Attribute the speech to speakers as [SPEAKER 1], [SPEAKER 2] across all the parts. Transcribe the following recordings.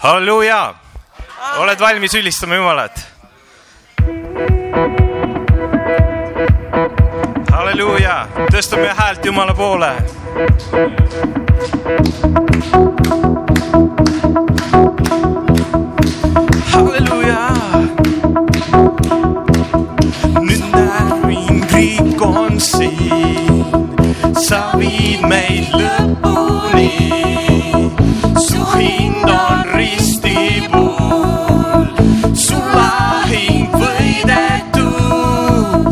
[SPEAKER 1] halleluuja! oled valmis ülistama Jumalat? halleluuja, tõstame häält Jumala poole. halleluuja. nüüd näen, ming riik on siin, sa viid meid lõpuni su hind on ristipuul, su lahing võidetud,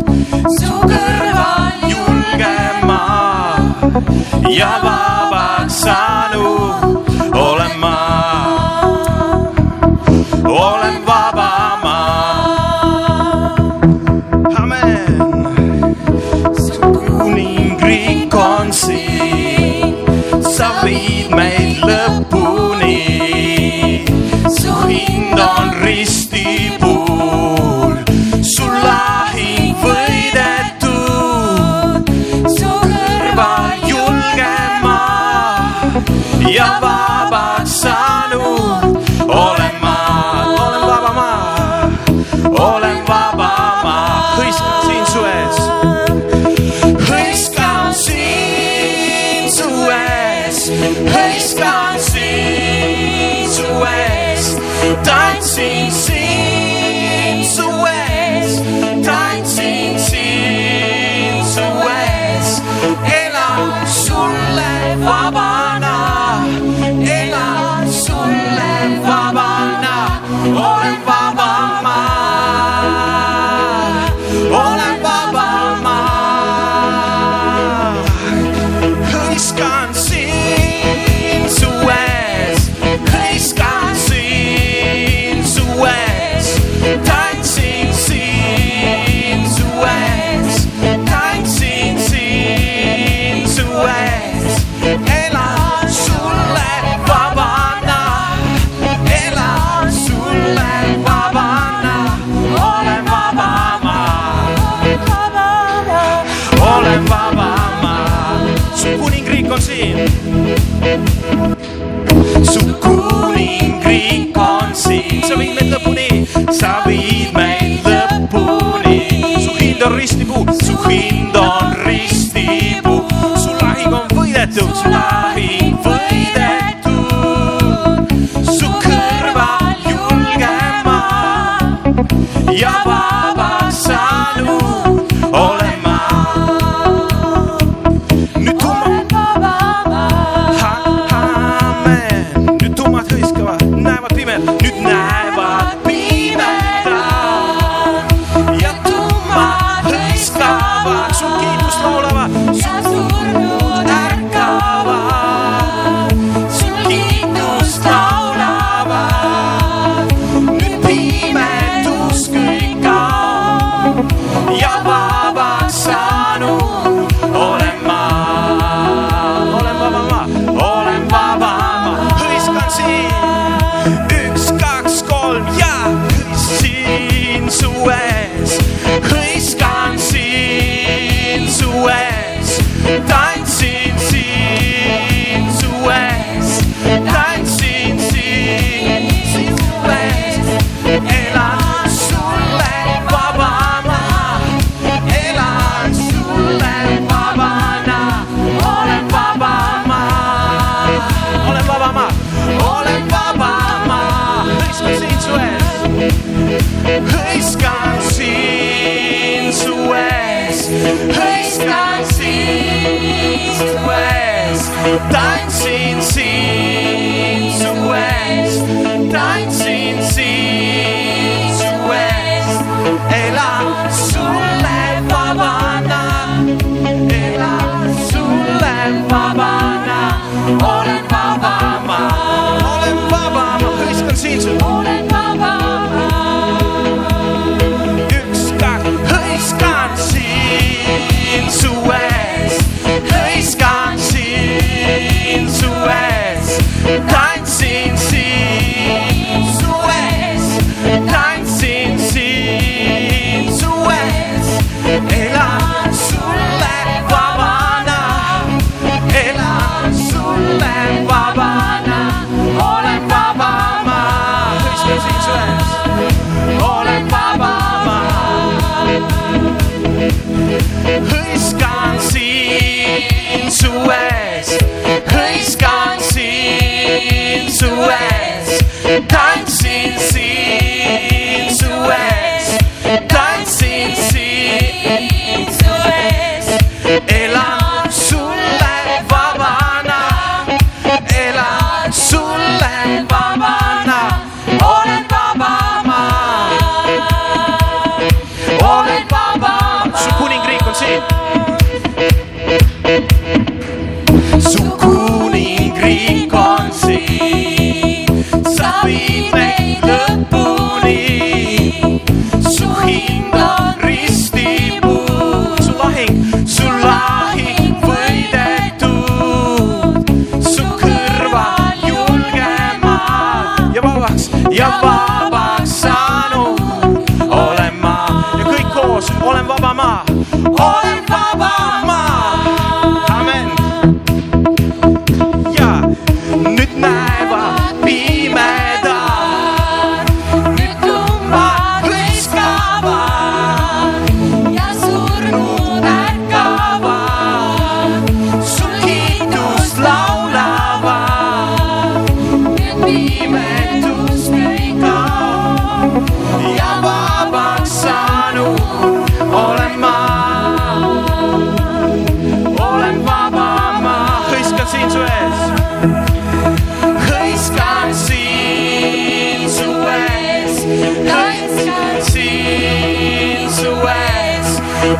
[SPEAKER 1] su kõrval julge maa ja vaba. do try. Olen Baba, Baba. eyes.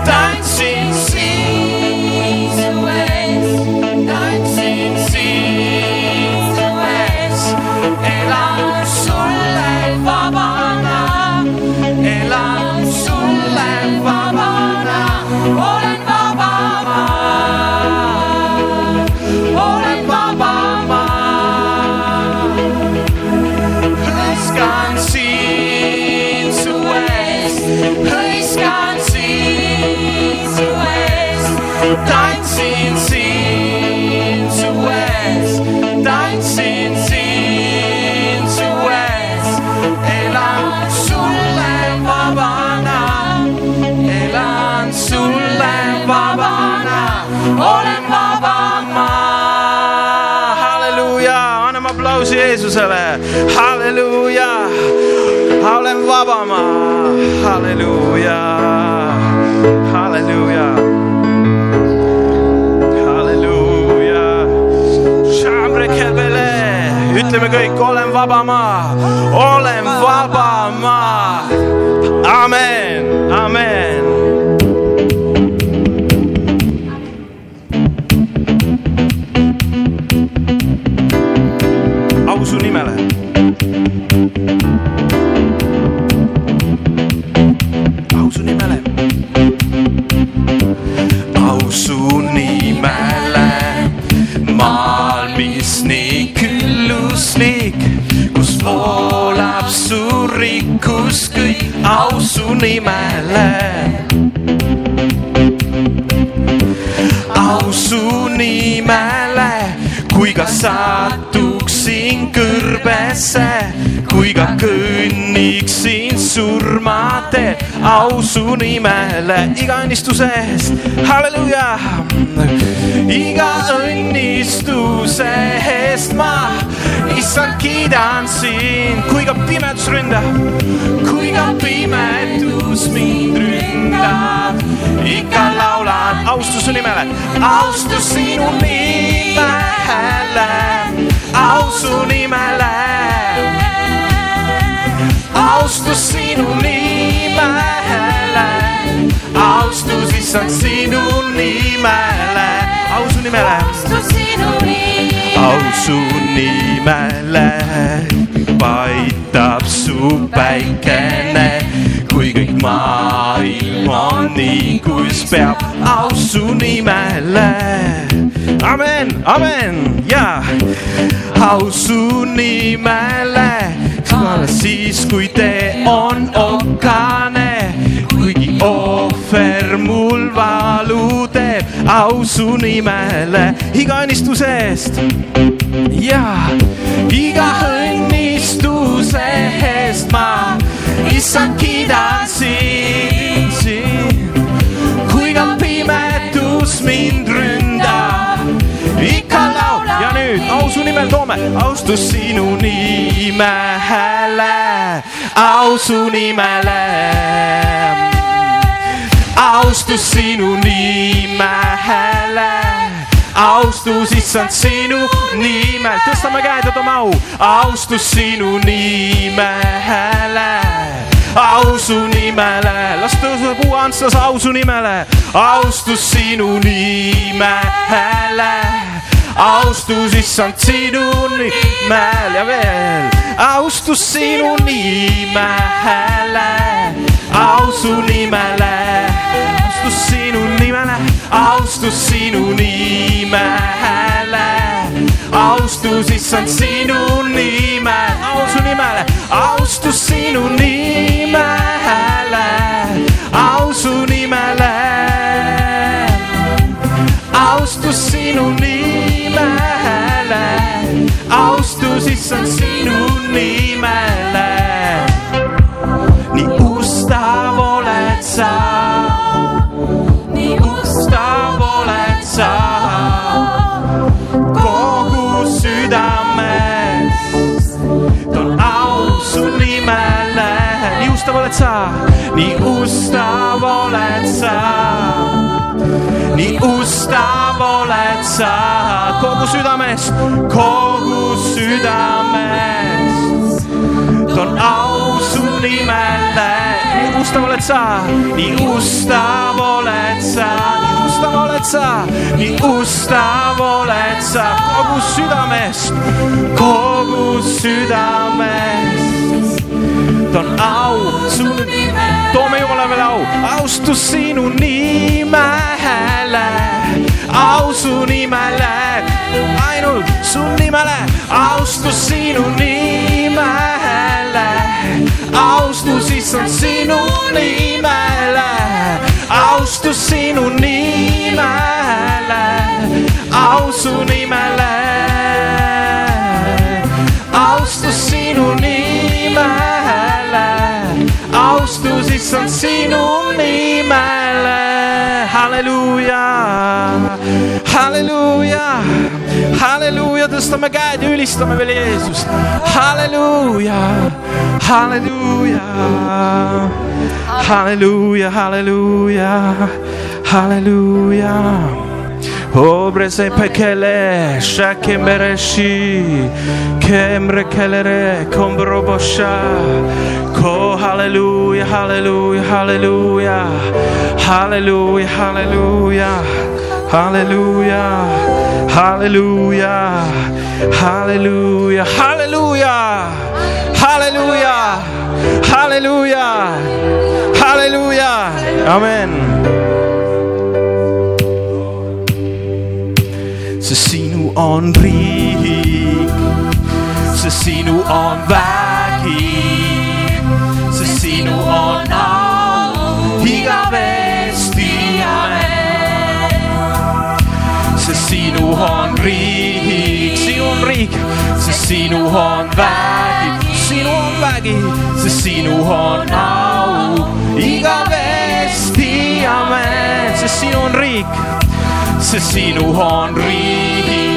[SPEAKER 1] time. Tantsin siin ütleme kõik, olen vaba ma, olen vaba ma, surmade, au su nimele iga õnnistuse eest, halleluuja. iga õnnistuse eest ma, issand, kiidan sind, kui ka pimedus ründab, kui ka pimedus mind ründab, ikka laulan austuse nimele, austus sinu nimele, ausu nimele, austus sinu nimele, austus issand sinu nimele, ausu nimele,
[SPEAKER 2] sinu nimi,
[SPEAKER 1] ausu nimele. Paitab su päikene, kui kõik maailm on nii, kus peab. Ausu nimele. amen, amen ja ausu nimele, siis kui tee on okane, kuigi ohver mul valu teeb, ausu nimele iga õnnistuse eest ja iga õnnistuse eest ma issand kiidan sind, kui ka pimedus mind ja nüüd ausu nimel toome. Austus sinu nimele, au su nimele. austus sinu nimele, austus issand sinu nimel, tõstame käed ja toome au, austus sinu nimele, au su nimele, las tõuseb uue Antslas au su nimele, austus sinu nimele austus issand sinu nimel ja veel. Austus sinu nimele, au su nimele, austus sinu nimele, austus sinu nimele, austus issand sinu nimel, au su nimele, austus sinu nimele, au su nimele nii ustav oled sa.
[SPEAKER 2] Nii
[SPEAKER 1] ustav oled sa. Kogu südamest, kogu südamest. toon au su nimele, nii ustav oled sa, nii ustav oled sa, nii ustav oled sa, nii ustav oled sa. Kogu südamest, kogu südamest. Toon au. Su nimele, toome Jumalale au, austus sinu nimele, au su nimele, ainult su nimele, austus sinu nimele, austus issand sinu nimele, austus sinu nimele, au su nimele, som synonymer. Halleluja, halleluja, halleluja, dostame käed ja ülistame veel Jeesust. halleluuja, halleluuja, halleluuja, halleluuja, halleluuja. Obrese pekele, shakembereshi, kemrekelere, kombroboša, Oh, hallelujah, hallelujah, hallelujah. Hallelujah, hallelujah. Hallelujah, hallelujah, hallelujah, hallelujah, hallelujah, hallelujah, hallelujah. Amen. Sa sino ang rig? Sa sino on valley? Sinu on vägi, sinu on vägi, sest sinu on au. Igavesti amen, sest sinu on riik sest sinu on riik,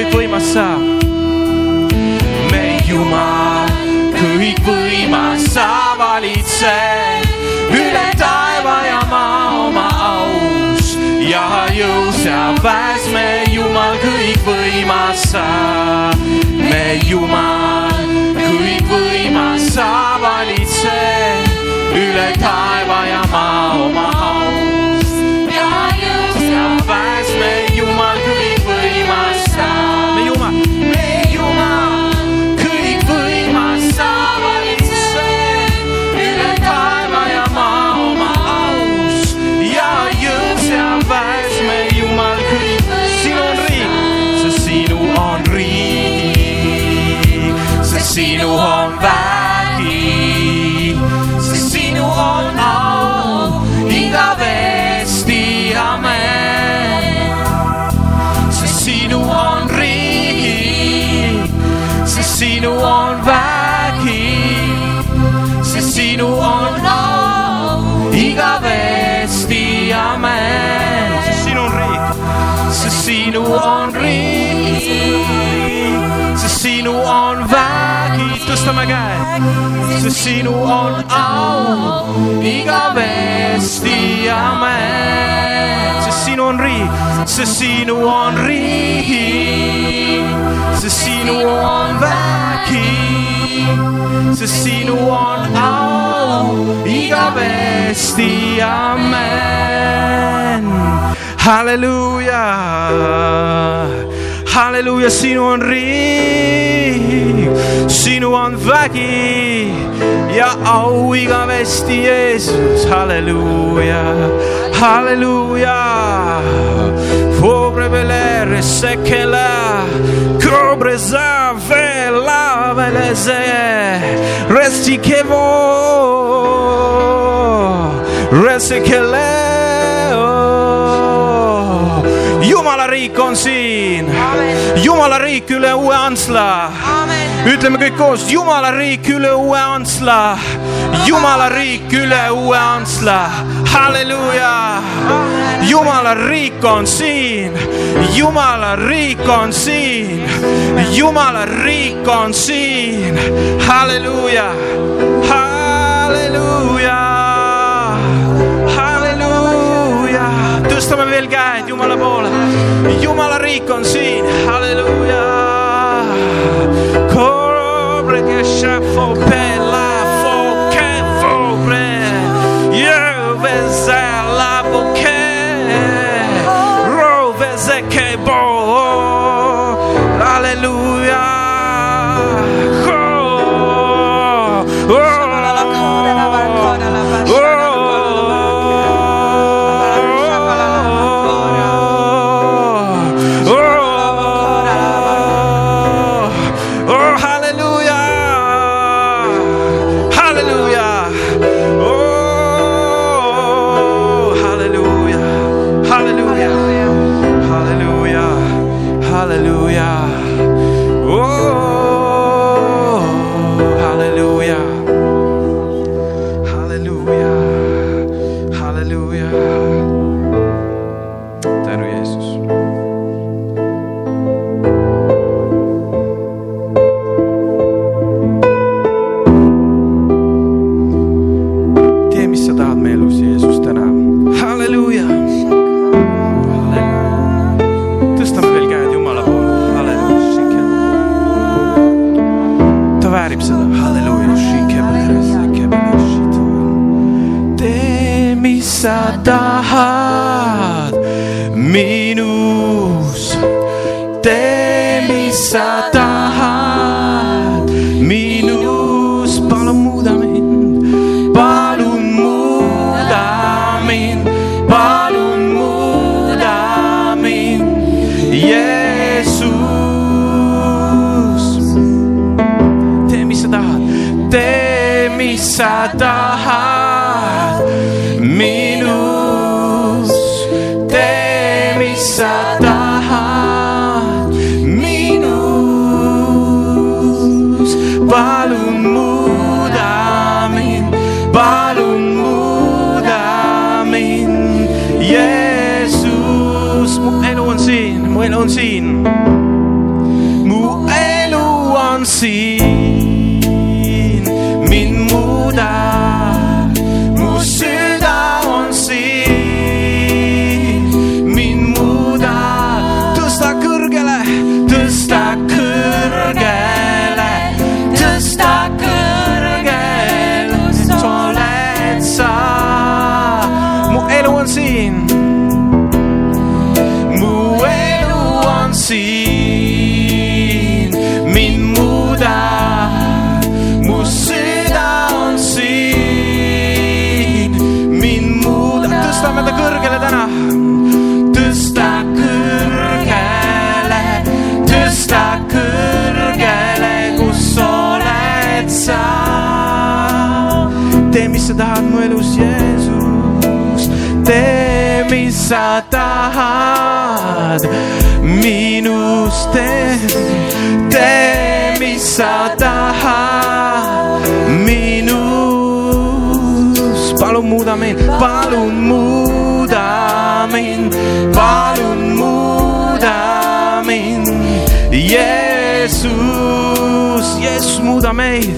[SPEAKER 1] kõikvõimas sa, me Jumal kõikvõimas sa valitsed. Üle taeva ja maa oma aus. Ja jõus ja väes, me Jumal kõikvõimas sa, me Jumal kõikvõimas sa valitsed. Üle taeva ja maa oma haust. Sinu on au igavesti, amen. sest sinu on riik, sest sinu on riik, sest sinu on vägi, sest sinu on au igavesti, amen. halleluuja, halleluuja, sinu on riik, sinu on vägi ja au igavesti, Jeesus, halleluuja, halleluuja. Pobre velere sekela, cobre za vela veleze, resti kevo, resti keleo. Jumala riik on siin, Jumala riik üle uue Antsla ütleme kõik koos, Jumala riik üle uue Antsla, Jumala riik üle uue Antsla, halleluuja. Jumala riik on siin, Jumala riik on siin, Jumala riik on siin, halleluuja, halleluuja, halleluuja. Tõstame veel käed Jumala poole, Jumala riik on siin, halleluuja Cobre que chafo pela fo que fobre Yo veze la boque Ro veze Jeesus. Sa tahad minust tee, tee, mis sa tahad minus. palun muuda mind, palun muuda mind, palun muuda mind, Jeesus, Jeesus, muuda meid.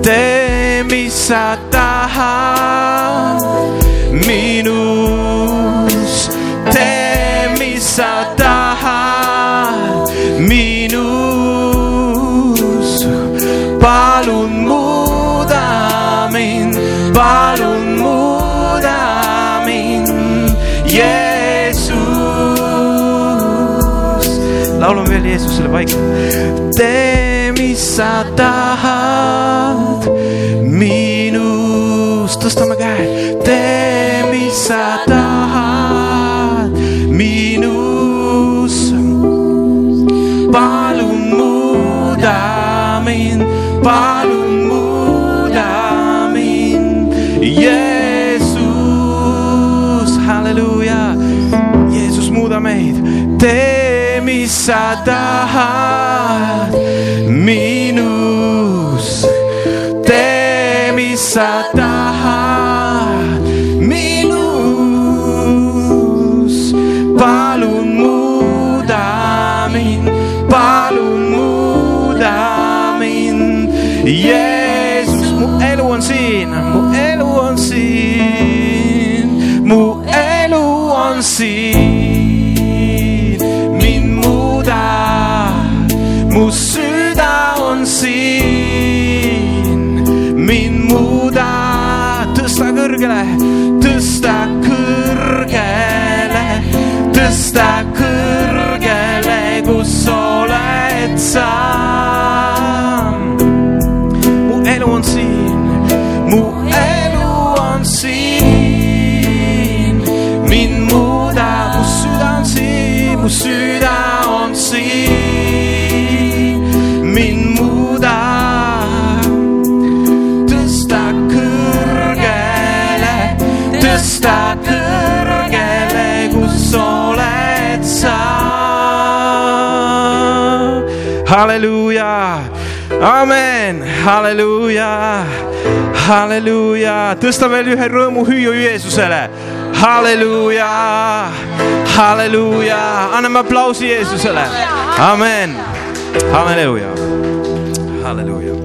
[SPEAKER 1] tee, mis sa tahad minus, tee, mis sa tahad minus. palun muuda mind, palun muuda mind, Jeesus. laulame veel Jeesusele vaikselt. tee, mis sa tahad minust, tõstame käe. tee, mis sa tahad minus. Palun muuda mind, palun muuda mind, Jeesus, halleluuja, Jeesus, muuda meid, tee, mis sa tahad minus, tee, mis sa tahad amen, halleluuja, halleluuja, tõsta veel ühe rõõmuhüüu Jeesusele. halleluuja, halleluuja, anname aplausi Jeesusele, amen, halleluuja, halleluuja